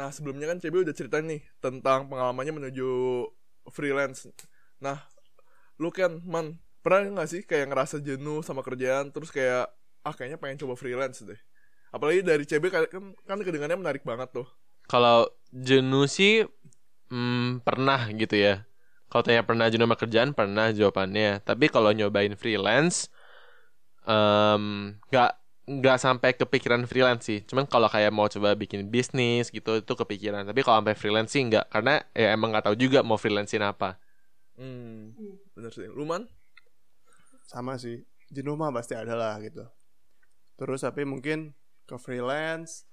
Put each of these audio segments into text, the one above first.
Nah sebelumnya kan CB udah cerita nih tentang pengalamannya menuju freelance. Nah lu kan man pernah nggak sih kayak ngerasa jenuh sama kerjaan terus kayak ah kayaknya pengen coba freelance deh. Apalagi dari CB kan kan kedengarannya menarik banget tuh. Kalau jenuh sih hmm, pernah gitu ya. Kalau tanya pernah jenuh sama kerjaan pernah jawabannya. Tapi kalau nyobain freelance nggak nggak sampai kepikiran freelance sih. Cuman kalau kayak mau coba bikin bisnis gitu itu kepikiran. Tapi kalau sampai freelance sih nggak karena ya emang nggak tahu juga mau freelancein apa. Hmm, bener sih. Luman? sama sih jenuh mah pasti ada lah gitu terus tapi mungkin ke freelance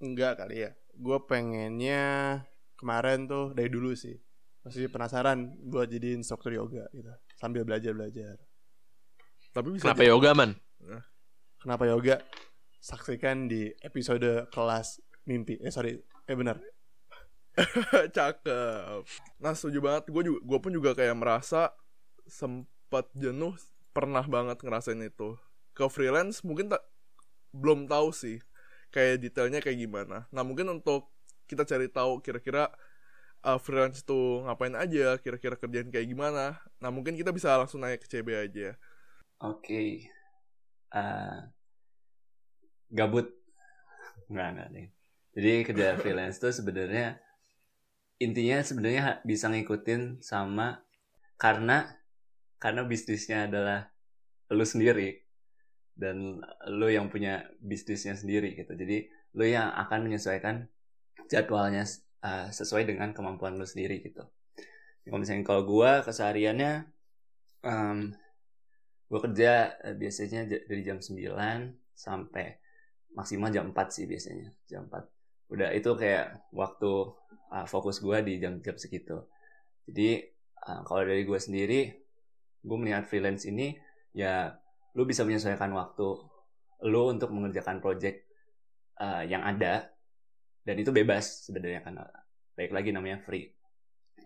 enggak kali ya gue pengennya kemarin tuh dari dulu sih masih penasaran buat jadi instruktur yoga gitu sambil belajar belajar Tapi bisa Kenapa yoga man? Kenapa yoga saksikan di episode kelas mimpi eh sorry eh benar Cakep. Nah setuju banget. Gue juga, gue pun juga kayak merasa sempat jenuh. Pernah banget ngerasain itu. Ke freelance mungkin tak belum tahu sih kayak detailnya kayak gimana. Nah mungkin untuk kita cari tahu kira-kira uh, freelance itu ngapain aja, kira-kira kerjaan kayak gimana. Nah mungkin kita bisa langsung nanya ke CB aja. Oke. Eh, gabut. Nggak, nggak deh. Jadi kerja freelance tuh sebenarnya intinya sebenarnya bisa ngikutin sama karena karena bisnisnya adalah lu sendiri dan lu yang punya bisnisnya sendiri gitu. Jadi lu yang akan menyesuaikan jadwalnya uh, sesuai dengan kemampuan lu sendiri gitu. Kalau misalnya kalau gua kesehariannya em, gue kerja eh, biasanya dari jam 9 sampai maksimal jam 4 sih biasanya jam 4 udah itu kayak waktu uh, fokus gue di jam-jam segitu. Jadi uh, kalau dari gue sendiri gue melihat freelance ini ya lu bisa menyesuaikan waktu lu untuk mengerjakan project uh, yang ada dan itu bebas sebenarnya kan baik lagi namanya free.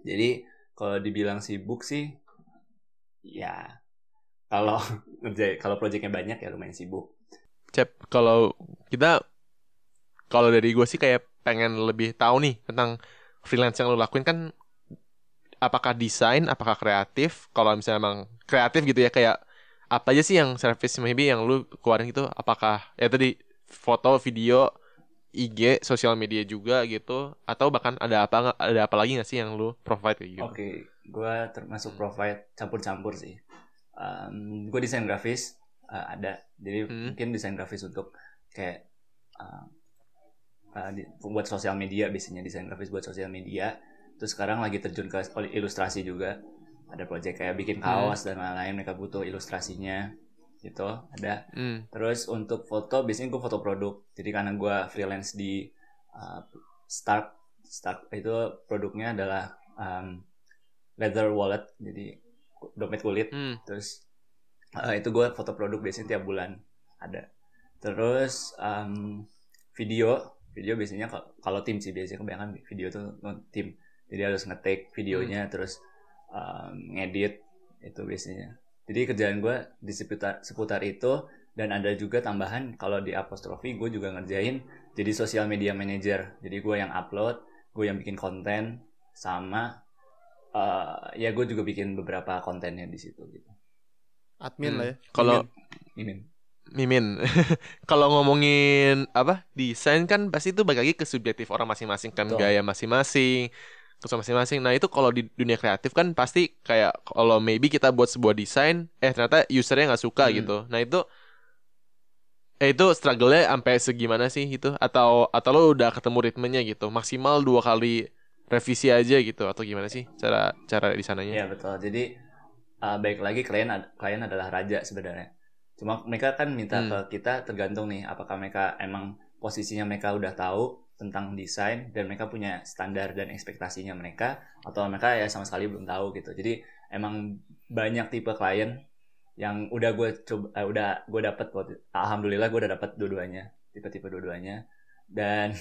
Jadi kalau dibilang sibuk sih ya kalau kalau proyeknya banyak ya lumayan sibuk Cep, kalau kita kalau dari gue sih kayak pengen lebih tahu nih tentang freelance yang lo lakuin kan apakah desain, apakah kreatif? Kalau misalnya emang kreatif gitu ya kayak apa aja sih yang service maybe yang lu keluarin gitu? Apakah ya tadi foto, video, IG, sosial media juga gitu? Atau bahkan ada apa ada apa lagi nggak sih yang lu provide kayak gitu? oke gue termasuk provide campur-campur sih gue desain grafis uh, ada jadi Hmm. mungkin desain grafis untuk kayak uh, uh, di- buat sosial media biasanya desain grafis buat sosial media terus sekarang lagi terjun ke ilustrasi juga ada project kayak bikin kaos dan lain-lain mereka butuh ilustrasinya gitu ada Hmm. Terus untuk foto biasanya gue foto produk. Jadi karena gue freelance di uh, Stark, Stark itu produknya adalah um, leather wallet, jadi dompet kulit. Hmm. Terus uh, itu gue foto produk biasanya tiap bulan ada. Terus um, video, video biasanya kal- kalau tim sih biasanya kebanyakan video tuh non- tim. Jadi harus nge-take videonya terus um, ngedit itu biasanya. Jadi kerjaan gue di seputar seputar itu dan ada juga tambahan kalau di apostrofi gue juga ngerjain jadi sosial media manager. Jadi gue yang upload, gue yang bikin konten sama eh, ya gue juga bikin beberapa kontennya di situ gitu. admin Hmm. lah ya Kalau Ini Mimin, kalau ngomongin apa desain kan pasti itu balik lagi ke subjektif orang masing-masing kan Betul. gaya masing-masing, kesukaan masing-masing. Nah itu kalau di dunia kreatif kan pasti kayak kalau maybe kita buat sebuah desain, eh ternyata usernya nggak suka Hmm. gitu. Nah itu, eh itu struggle-nya sampai segimana sih itu? Atau atau lo udah ketemu ritmenya gitu, maksimal dua kali revisi aja gitu atau gimana sih cara cara di sananya? Iya betul. Jadi uh, baik lagi klien ad- klien adalah raja sebenarnya. Cuma mereka kan minta Hmm. ke kita tergantung nih apakah mereka emang posisinya mereka udah tahu tentang desain dan mereka punya standar dan ekspektasinya mereka atau mereka ya sama sekali belum tahu gitu. Jadi emang banyak tipe klien yang udah gue coba eh, udah gue dapet alhamdulillah gue udah dapet dua-duanya tipe-tipe dua-duanya dan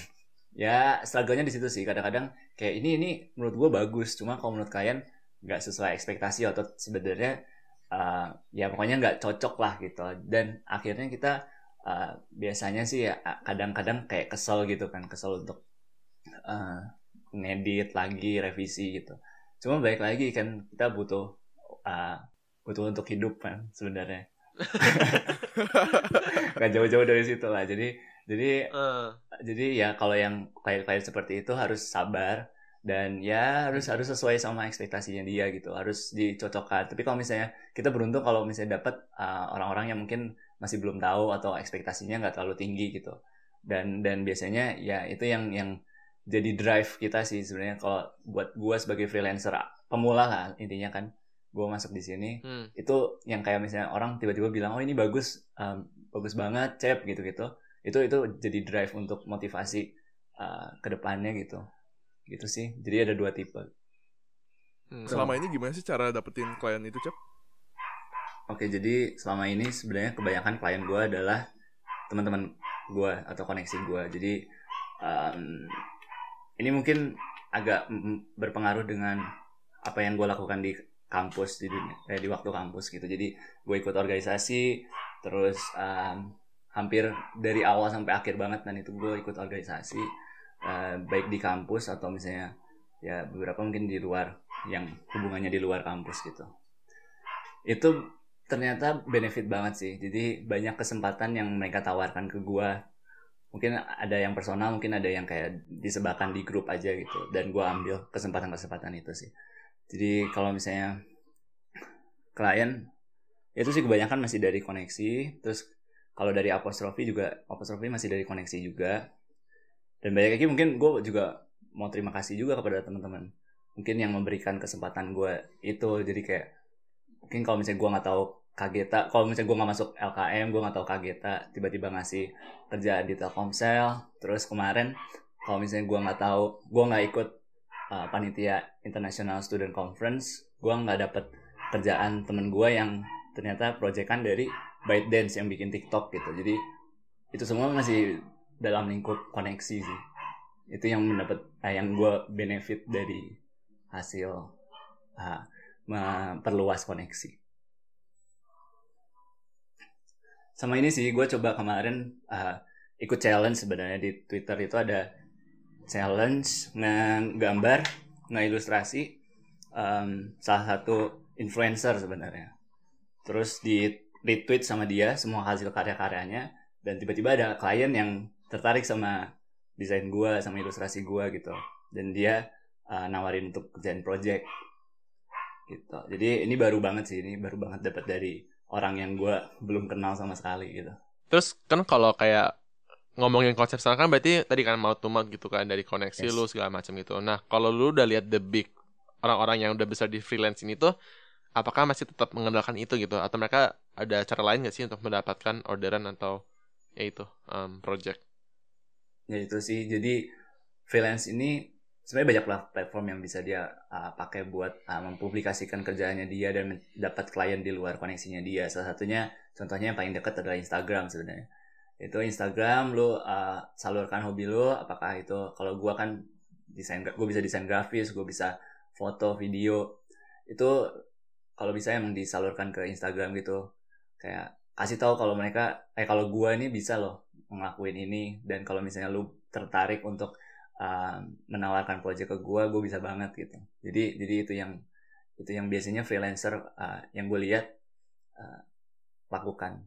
ya struggle-nya di situ sih. Kadang-kadang kayak ini ini menurut gue bagus cuma kalau menurut kalian nggak sesuai ekspektasi atau sebenarnya uh, ya pokoknya nggak cocok lah gitu. Dan akhirnya kita uh, biasanya sih ya kadang-kadang kayak kesel gitu kan kesel untuk eh, ngedit lagi revisi gitu. Cuma baik lagi kan kita butuh eh, butuh untuk hidup kan sebenarnya. Nggak jauh-jauh dari situ lah. Jadi jadi Eh, jadi ya kalau yang klien-klien seperti itu harus sabar dan ya harus harus sesuai sama ekspektasinya dia gitu harus dicocokkan. Tapi kalau misalnya kita beruntung kalau misalnya dapat uh, orang-orang yang mungkin masih belum tahu atau ekspektasinya nggak terlalu tinggi gitu. Dan dan biasanya ya itu yang yang jadi drive kita sih sebenarnya kalau buat gua sebagai freelancer pemula lah intinya kan. Gua masuk di sini hmm. itu yang kayak misalnya orang tiba-tiba bilang oh ini bagus um, bagus banget cep gitu gitu itu itu jadi drive untuk motivasi uh, ke depannya gitu gitu sih jadi ada dua tipe Hmm. Selama ini gimana sih cara dapetin klien itu, Cep? oke jadi selama ini sebenarnya kebanyakan klien gue adalah teman-teman gue atau koneksi gue jadi um, ini mungkin agak berpengaruh dengan apa yang gue lakukan di kampus di dunia eh, di waktu kampus gitu jadi gue ikut organisasi terus um, hampir dari awal sampai akhir banget dan itu gue ikut organisasi uh, baik di kampus atau misalnya ya beberapa mungkin di luar yang hubungannya di luar kampus gitu. Itu ternyata benefit banget sih. Jadi banyak kesempatan yang mereka tawarkan ke gue mungkin ada yang personal mungkin ada yang kayak disebarkan di grup aja gitu dan gue ambil kesempatan-kesempatan itu sih. Jadi kalau misalnya klien itu sih kebanyakan masih dari koneksi terus kalau dari apostrofi juga apostrofi masih dari koneksi juga. Dan banyak lagi mungkin gue juga mau terima kasih juga kepada teman-teman. Mungkin yang memberikan kesempatan gue itu. Jadi kayak mungkin kalau misalnya gue nggak tahu Kageta kalau misalnya gue nggak masuk LKM gue nggak tahu Kageta tiba-tiba ngasih kerja di Telkomsel terus kemarin kalau misalnya gue nggak tahu gue nggak ikut uh, panitia International Student Conference gue nggak dapet kerjaan temen gue yang ternyata proyekan dari ByteDance yang bikin TikTok gitu. Jadi itu semua masih dalam lingkup koneksi sih. Itu yang mendapat eh, yang gue benefit dari hasil uh, memperluas koneksi. Sama ini sih gue coba kemarin uh, ikut challenge sebenarnya di Twitter. Itu ada challenge ngegambar ngeilustrasi um, salah satu influencer sebenarnya. Terus di retweet sama dia semua hasil karya-karyanya dan tiba-tiba ada klien yang tertarik sama desain gua sama ilustrasi gua gitu dan dia uh, nawarin untuk kerjain project gitu jadi ini baru banget sih ini baru banget dapat dari orang yang gua belum kenal sama sekali gitu Terus kan kalau kayak ngomongin konsep sekarang kan berarti tadi kan mau mouth gitu kan dari koneksi Yes. lu segala macam gitu. Nah, kalau lu udah lihat the big orang-orang yang udah besar di freelance ini tuh apakah masih tetap mengandalkan itu gitu? Atau mereka ada cara lain nggak sih untuk mendapatkan orderan atau ya itu um, project? ya itu sih. Jadi freelance ini sebenarnya banyak platform yang bisa dia uh, pakai buat uh, mempublikasikan kerjaannya dia dan dapat klien di luar koneksinya dia. Salah satunya contohnya yang paling dekat adalah Instagram sebenarnya. Itu Instagram lu uh, salurkan hobi lu apakah itu kalau gua kan desain gue bisa desain grafis gue bisa foto video. Itu kalau bisa emang disalurkan ke Instagram gitu kayak kasih tahu kalau mereka eh kalau gua ini bisa loh ngelakuin ini dan kalau misalnya lu tertarik untuk uh, menawarkan project ke gua gue bisa banget gitu jadi jadi itu yang itu yang biasanya freelancer uh, yang gue lihat uh, lakukan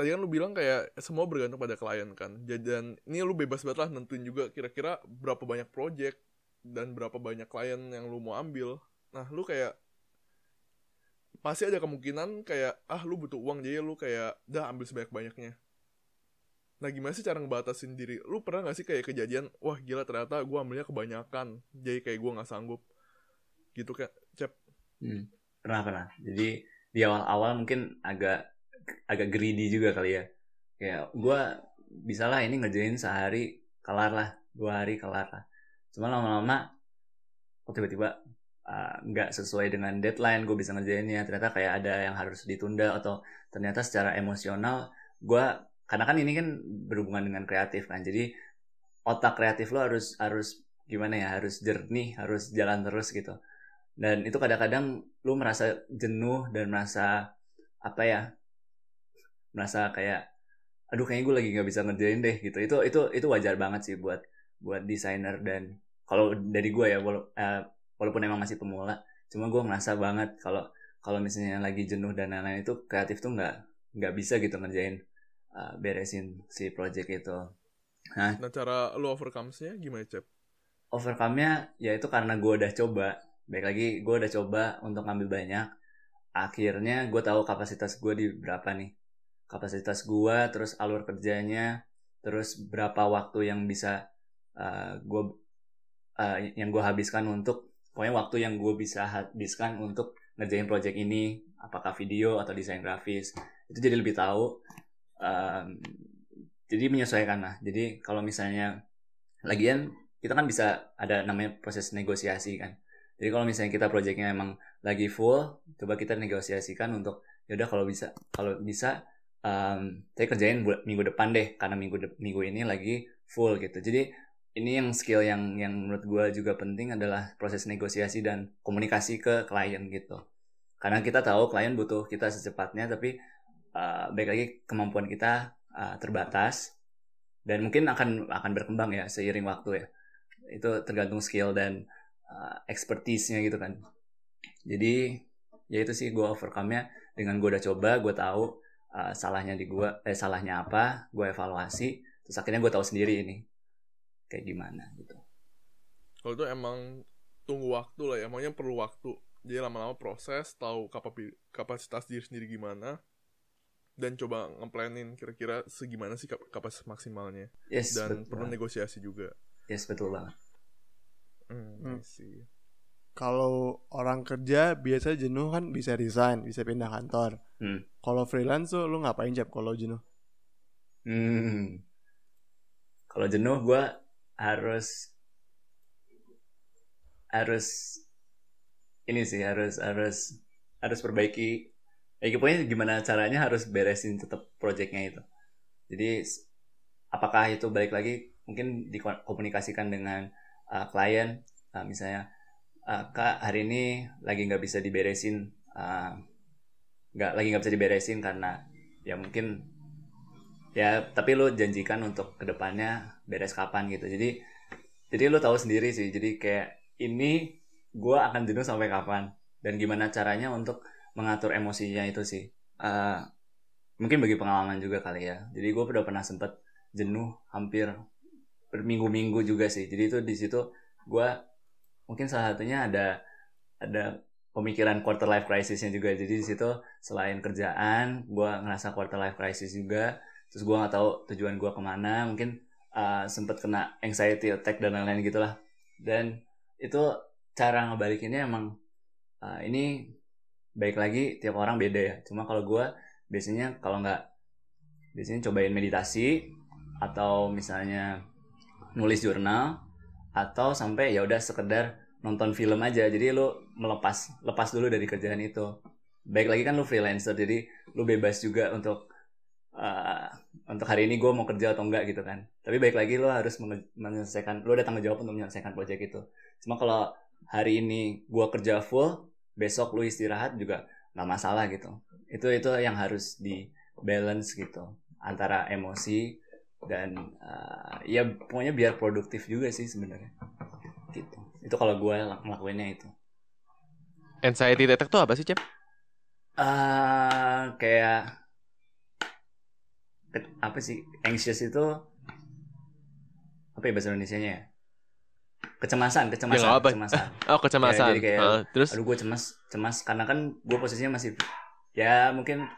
Tadi kan lu bilang kayak semua bergantung pada klien kan. Dan ini lu bebas banget lah nentuin juga kira-kira berapa banyak project dan berapa banyak klien yang lu mau ambil. Nah, lu kayak pasti ada kemungkinan kayak ah lu butuh uang jadi lu kayak dah ambil sebanyak-banyaknya. Nah gimana sih cara ngebatasin diri? Lu pernah gak sih kayak kejadian, wah gila ternyata gue ambilnya kebanyakan, jadi kayak gue nggak sanggup, gitu kayak cep. Hmm, pernah pernah. Jadi di awal-awal mungkin agak agak greedy juga kali ya. Kayak gue bisa lah ini ngerjain sehari kelar lah, dua hari kelar lah. Cuma lama-lama kok tiba-tiba uh, nggak sesuai dengan deadline gue bisa ngerjainnya. Ternyata kayak ada yang harus ditunda atau ternyata secara emosional gue karena kan ini kan berhubungan dengan kreatif kan. Jadi otak kreatif lo harus harus gimana ya harus jernih harus jalan terus gitu dan itu kadang-kadang lu merasa jenuh dan merasa apa ya merasa kayak aduh kayaknya gue lagi nggak bisa ngerjain deh gitu itu itu itu wajar banget sih buat buat desainer dan kalau dari gue ya wala- eh, walaupun emang masih pemula cuma gue ngerasa banget kalau kalau misalnya lagi jenuh dan lain-lain itu kreatif tuh nggak nggak bisa gitu ngerjain eh, beresin si project itu. Nah cara lu overcome-nya gimana Cep? overcome-nya ya itu karena gue udah coba. Baik lagi gue udah coba untuk ngambil banyak. Akhirnya gue tahu kapasitas gue di berapa nih. Kapasitas gue terus alur kerjanya terus berapa waktu yang bisa uh, gue uh, yang gue habiskan untuk pokoknya waktu yang gue bisa habiskan untuk ngerjain project ini apakah video atau desain grafis itu jadi lebih tahu um, jadi menyesuaikan lah. Jadi kalau misalnya lagian kita kan bisa ada namanya proses negosiasi kan. Jadi kalau misalnya kita projectnya emang lagi full coba kita negosiasikan untuk yaudah kalau bisa kalau bisa um, saya kerjain minggu depan deh karena minggu de minggu ini lagi full gitu. Jadi ini yang skill yang yang menurut gue juga penting adalah proses negosiasi dan komunikasi ke klien gitu. Karena kita tahu klien butuh kita secepatnya tapi uh, baik lagi kemampuan kita uh, terbatas dan mungkin akan akan berkembang ya seiring waktu ya. Itu tergantung skill dan uh, expertise-nya gitu kan. Jadi ya itu sih gue overcome-nya dengan gue udah coba gue tahu uh, salahnya di gue eh salahnya apa gue evaluasi terus akhirnya gue tahu sendiri ini kayak gimana gitu Kalau itu emang tunggu waktu lah ya, emangnya perlu waktu. Jadi lama-lama proses, tahu kapasitas diri sendiri gimana, dan coba ngeplanin kira-kira segimana sih kap- kapasitas maksimalnya. yes Dan betul perlu negosiasi juga. yes betul banget Hmm, Hmm. Kalau orang kerja biasa jenuh kan bisa resign, bisa pindah kantor. Hmm. Kalau freelance tuh lu ngapain Jap kalau jenuh? hmm. kalau jenuh gue harus harus ini sih harus harus harus perbaiki. Ya pokoknya gimana caranya harus beresin tetap projectnya itu. Jadi apakah itu balik lagi mungkin dikomunikasikan dengan uh, klien. Uh, misalnya uh, kak hari ini lagi nggak bisa diberesin uh, nggak lagi nggak bisa diberesin karena ya mungkin ya tapi lu janjikan untuk ke depannya beres kapan gitu. Jadi jadi lu tahu sendiri sih. Jadi kayak ini gua akan jenuh sampai kapan. Dan gimana caranya untuk mengatur emosinya itu sih. Eh, mungkin bagi pengalaman juga kali ya. Jadi gue udah pernah sempet jenuh hampir berminggu-minggu juga sih. Jadi itu di situ gua mungkin salah satunya ada ada pemikiran quarter life crisisnya juga. Jadi di situ selain kerjaan gua ngerasa quarter life crisis juga terus gue nggak tahu tujuan gue ke mana mungkin uh, sempet kena anxiety attack dan lain-lain gitulah. Dan itu cara ngebalikinnya emang uh, ini baik lagi tiap orang beda ya. Cuma kalau gue biasanya kalau nggak biasanya cobain meditasi atau misalnya nulis jurnal atau sampai ya udah sekedar nonton film aja. Jadi lu melepas lepas dulu dari kerjaan itu. Baik lagi kan lu freelancer jadi lu bebas juga untuk uh, untuk hari ini gue mau kerja atau enggak gitu kan. Tapi baik lagi lo harus menyelesaikan lo ada tanggung jawab untuk menyelesaikan project itu. Cuma kalau hari ini gue kerja full besok lo istirahat juga nggak masalah gitu. Itu itu yang harus di balance gitu antara emosi dan uh, ya pokoknya biar produktif juga sih sebenarnya. Gitu. Itu kalau gue ngelakuinnya itu. Anxiety attack tuh apa sih, Cep? eh kayak apa sih anxious itu apa ya bahasa Indonesia nya ya? Kecemasan kecemasan Ya, apa. kecemasan. Oh, kecemasan. Ya, jadi kayak- Ah, terus? Aduh gue cemas cemas karena kan gue posisinya masih ya mungkin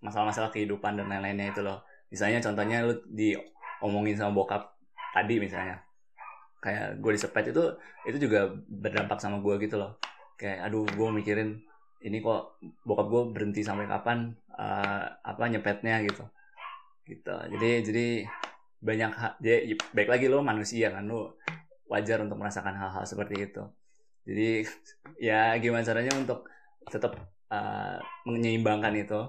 masalah-masalah kehidupan dan lain-lainnya itu loh. Misalnya contohnya lu diomongin sama bokap tadi misalnya. Kayak gue disepet itu itu juga berdampak sama gue gitu loh. Kayak aduh gue mikirin ini kok bokap gue berhenti sampai kapan eh, apa nyepetnya gitu gitu. Jadi jadi banyak dia baik lagi lo manusia kan lo wajar untuk merasakan hal-hal seperti itu. Jadi ya gimana caranya untuk tetap uh, menyeimbangkan itu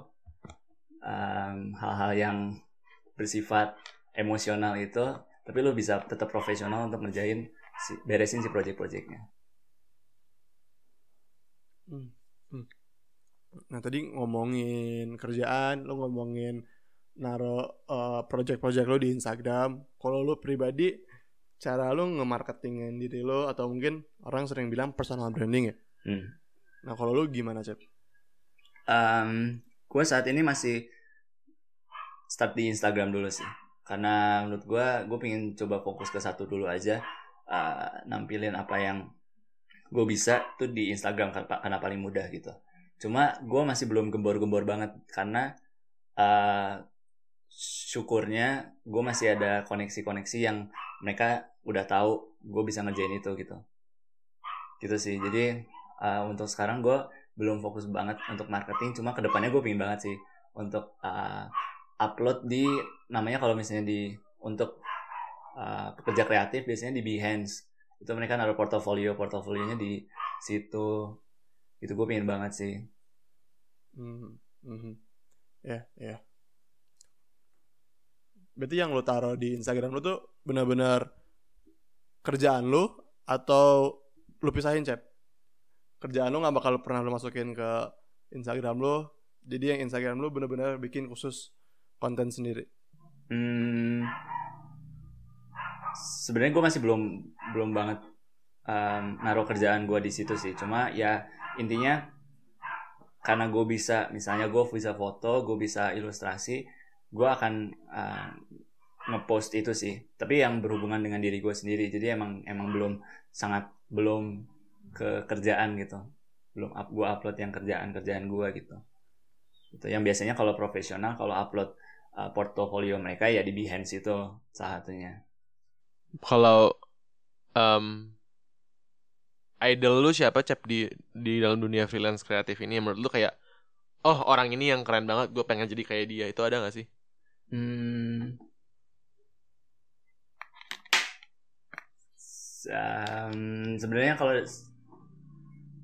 um, hal-hal yang bersifat emosional itu tapi lu bisa tetap profesional untuk ngerjain si, beresin si project-projectnya Nah tadi ngomongin kerjaan, lo ngomongin naro eh, project-project lo di Instagram. Kalau lo pribadi cara lu nge-marketingin diri lu atau mungkin orang sering bilang personal branding ya. Hmm. Nah, kalau lu gimana, Cep? Um, gue saat ini masih start di Instagram dulu sih. Karena menurut gue, gue pengen coba fokus ke satu dulu aja. uh, nampilin apa yang gue bisa tuh di Instagram karena karena paling mudah gitu. Cuma gue masih belum gembor-gembor banget karena uh, syukurnya gue masih ada koneksi-koneksi yang mereka udah tahu gue bisa ngerjain itu gitu. Gitu sih. Jadi uh, untuk sekarang gue belum fokus banget untuk marketing. Cuma ke depannya gue pengen banget sih untuk uh, upload di namanya kalau misalnya di untuk uh, pekerja kreatif biasanya di Behance itu mereka naruh portofolio portofolionya di situ itu gue pengen banget sih Hmm. mhm. Ya, ya. Berarti yang lu taruh di Instagram lu tuh benar-benar kerjaan lu atau lu pisahin, Cep? Kerjaan lu nggak bakal pernah lu masukin ke Instagram lu. Jadi yang Instagram lu benar-benar bikin khusus konten sendiri. hmm, sebenarnya gue masih belum belum banget um, naruh kerjaan gue di situ sih cuma ya intinya karena gue bisa misalnya gue bisa foto gue bisa ilustrasi gue akan uh, ngepost itu sih. Tapi yang berhubungan dengan diri gue sendiri. Jadi emang emang belum sangat belum ke kerjaan gitu. Belum up gue upload yang kerjaan kerjaan gue gitu. Itu yang biasanya kalau profesional kalau upload uh, portofolio mereka ya di Behance itu salah satunya. Kalau um, idol lu siapa cep di di dalam dunia freelance kreatif ini? Menurut lu kayak oh orang ini yang keren banget gue pengen jadi kayak dia. Itu ada gak sih? Hmm. Um, sebenarnya kalau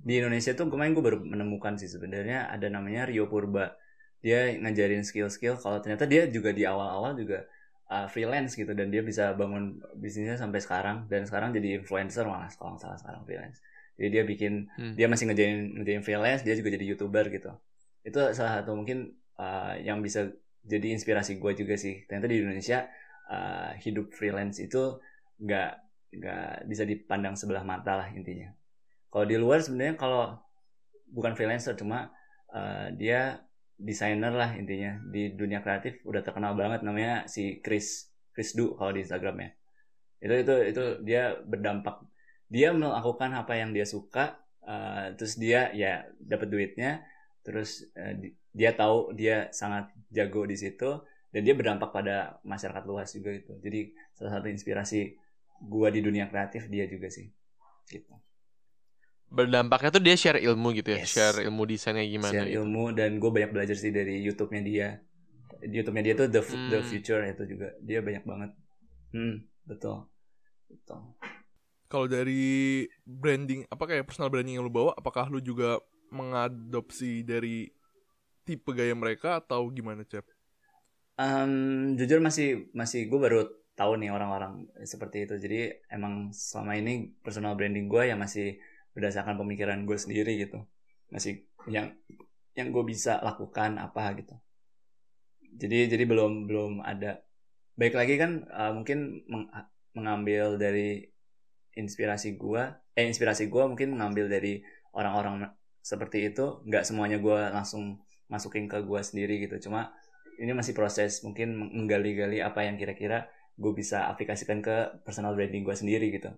di Indonesia tuh kemarin gue baru menemukan sih sebenarnya ada namanya Rio Purba. Dia ngajarin skill-skill kalau ternyata dia juga di awal-awal juga uh, freelance gitu dan dia bisa bangun bisnisnya sampai sekarang dan sekarang jadi influencer malah kalau nggak salah sekarang freelance. Jadi dia bikin Hmm. dia masih ngejain ngejain freelance, dia juga jadi YouTuber gitu. Itu salah satu mungkin uh, yang bisa jadi inspirasi gue juga sih. Ternyata di Indonesia uh, hidup freelance itu nggak nggak bisa dipandang sebelah mata lah intinya. Kalau di luar sebenarnya kalau bukan freelancer cuma uh, dia desainer lah intinya di dunia kreatif udah terkenal banget namanya si Chris Chris Du kalau di Instagramnya. Itu itu itu dia berdampak dia melakukan apa yang dia suka uh, terus dia ya dapat duitnya terus uh, di- dia tahu dia sangat jago di situ dan dia berdampak pada masyarakat luas juga gitu. Jadi salah satu inspirasi gua di dunia kreatif dia juga sih. Gitu. Berdampaknya tuh dia share ilmu gitu ya, Yes. share ilmu desainnya gimana share gitu. ilmu dan gue banyak belajar sih dari YouTube-nya dia. Di YouTube-nya dia tuh the Fu- the Hmm. future itu juga. Dia banyak banget. Hmm betul. Betul Kalau dari branding, apa kayak personal branding yang lu bawa, apakah lu juga mengadopsi dari tipe gaya mereka atau gimana, Cep? Em, jujur masih masih gue baru tahu nih orang-orang seperti itu. Jadi emang selama ini personal branding gue ya masih berdasarkan pemikiran gue sendiri gitu. Masih yang yang gue bisa lakukan apa gitu. Jadi jadi belum belum ada. Baik lagi kan eh, mungkin meng- mengambil dari inspirasi gue eh inspirasi gue mungkin mengambil dari orang-orang seperti itu. Nggak semuanya gue langsung masukin ke gue sendiri gitu cuma ini masih proses mungkin menggali-gali apa yang kira-kira gue bisa aplikasikan ke personal branding gue sendiri gitu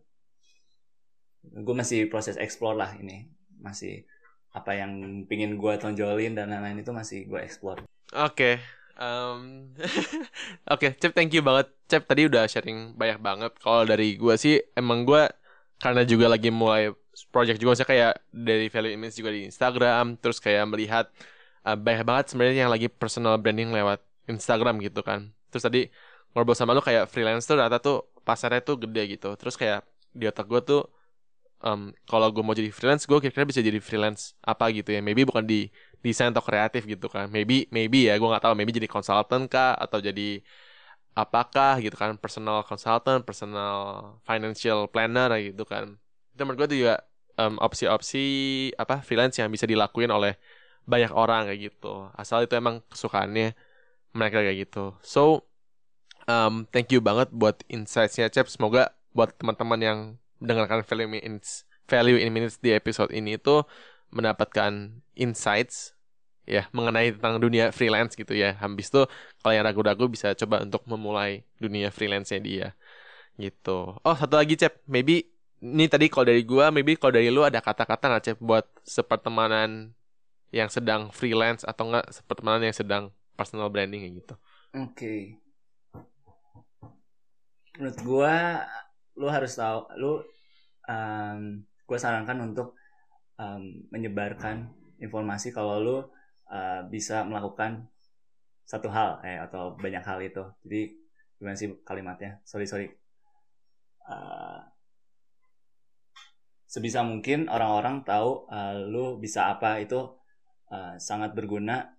gue masih proses explore lah ini masih apa yang pingin gue tonjolin dan lain-lain itu masih gue explore Oke. em, Oke, Cep thank you banget. Cep tadi udah sharing banyak banget. Kalau dari gua sih emang gua karena juga lagi mulai project juga maksudnya kayak dari value image juga di Instagram, terus kayak melihat eh, banyak banget sebenarnya yang lagi personal branding lewat Instagram gitu kan. Terus tadi ngobrol sama lu kayak freelance tuh data tuh pasarnya tuh gede gitu. Terus kayak di otak gua tuh em, kalau gue mau jadi freelance, gue kira-kira bisa jadi freelance apa gitu ya. Maybe bukan di desain atau kreatif gitu kan. Maybe maybe ya gue nggak tahu. Maybe jadi consultant kah atau jadi apakah gitu kan personal consultant, personal financial planner gitu kan. Itu menurut gue tuh juga em, opsi-opsi apa freelance yang bisa dilakuin oleh banyak orang kayak gitu. Asal itu emang kesukaannya mereka kayak gitu. So um, thank you banget buat insights-nya Cep. Semoga buat teman-teman yang mendengarkan value in minutes value in minutes di episode ini itu mendapatkan insights ya mengenai tentang dunia freelance gitu ya. Habis itu kalau yang ragu-ragu bisa coba untuk memulai dunia freelance-nya dia gitu. Oh satu lagi cep, maybe ini tadi kalau dari gua, maybe kalau dari lu ada kata-kata nggak cep buat sepertemanan yang sedang freelance atau enggak sepertemanan yang sedang personal branding gitu. Oke. Okay. Menurut gua lu harus tahu lu um, gue sarankan untuk um, menyebarkan informasi kalau lu uh, bisa melakukan satu hal eh atau banyak hal itu jadi gimana sih kalimatnya sorry sorry uh, sebisa mungkin orang-orang tahu uh, lu bisa apa itu uh, sangat berguna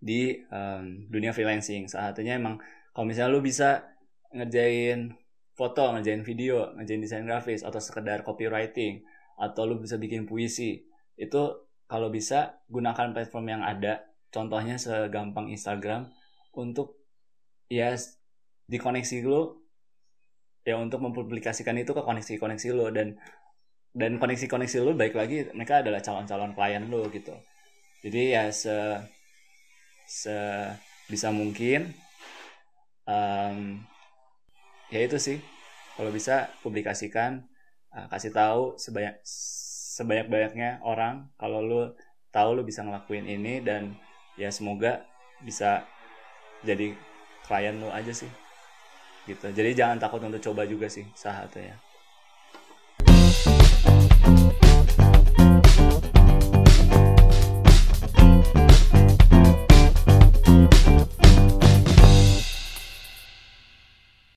di um, dunia freelancing salah satunya emang kalau misalnya lu bisa ngerjain foto, ngerjain video, ngerjain desain grafis atau sekedar copywriting atau lu bisa bikin puisi. Itu kalau bisa gunakan platform yang ada. Contohnya segampang Instagram untuk ya dikoneksi lu ya untuk mempublikasikan itu ke koneksi-koneksi lu dan dan koneksi-koneksi lu baik lagi mereka adalah calon-calon klien lu gitu. Jadi ya se se bisa mungkin um, ya itu sih. Kalau bisa publikasikan uh, kasih tahu sebanyak sebanyak banyaknya orang. Kalau lu tahu lu bisa ngelakuin ini dan ya semoga bisa jadi klien lu aja sih. Gitu. Jadi jangan takut untuk coba juga sih saat ya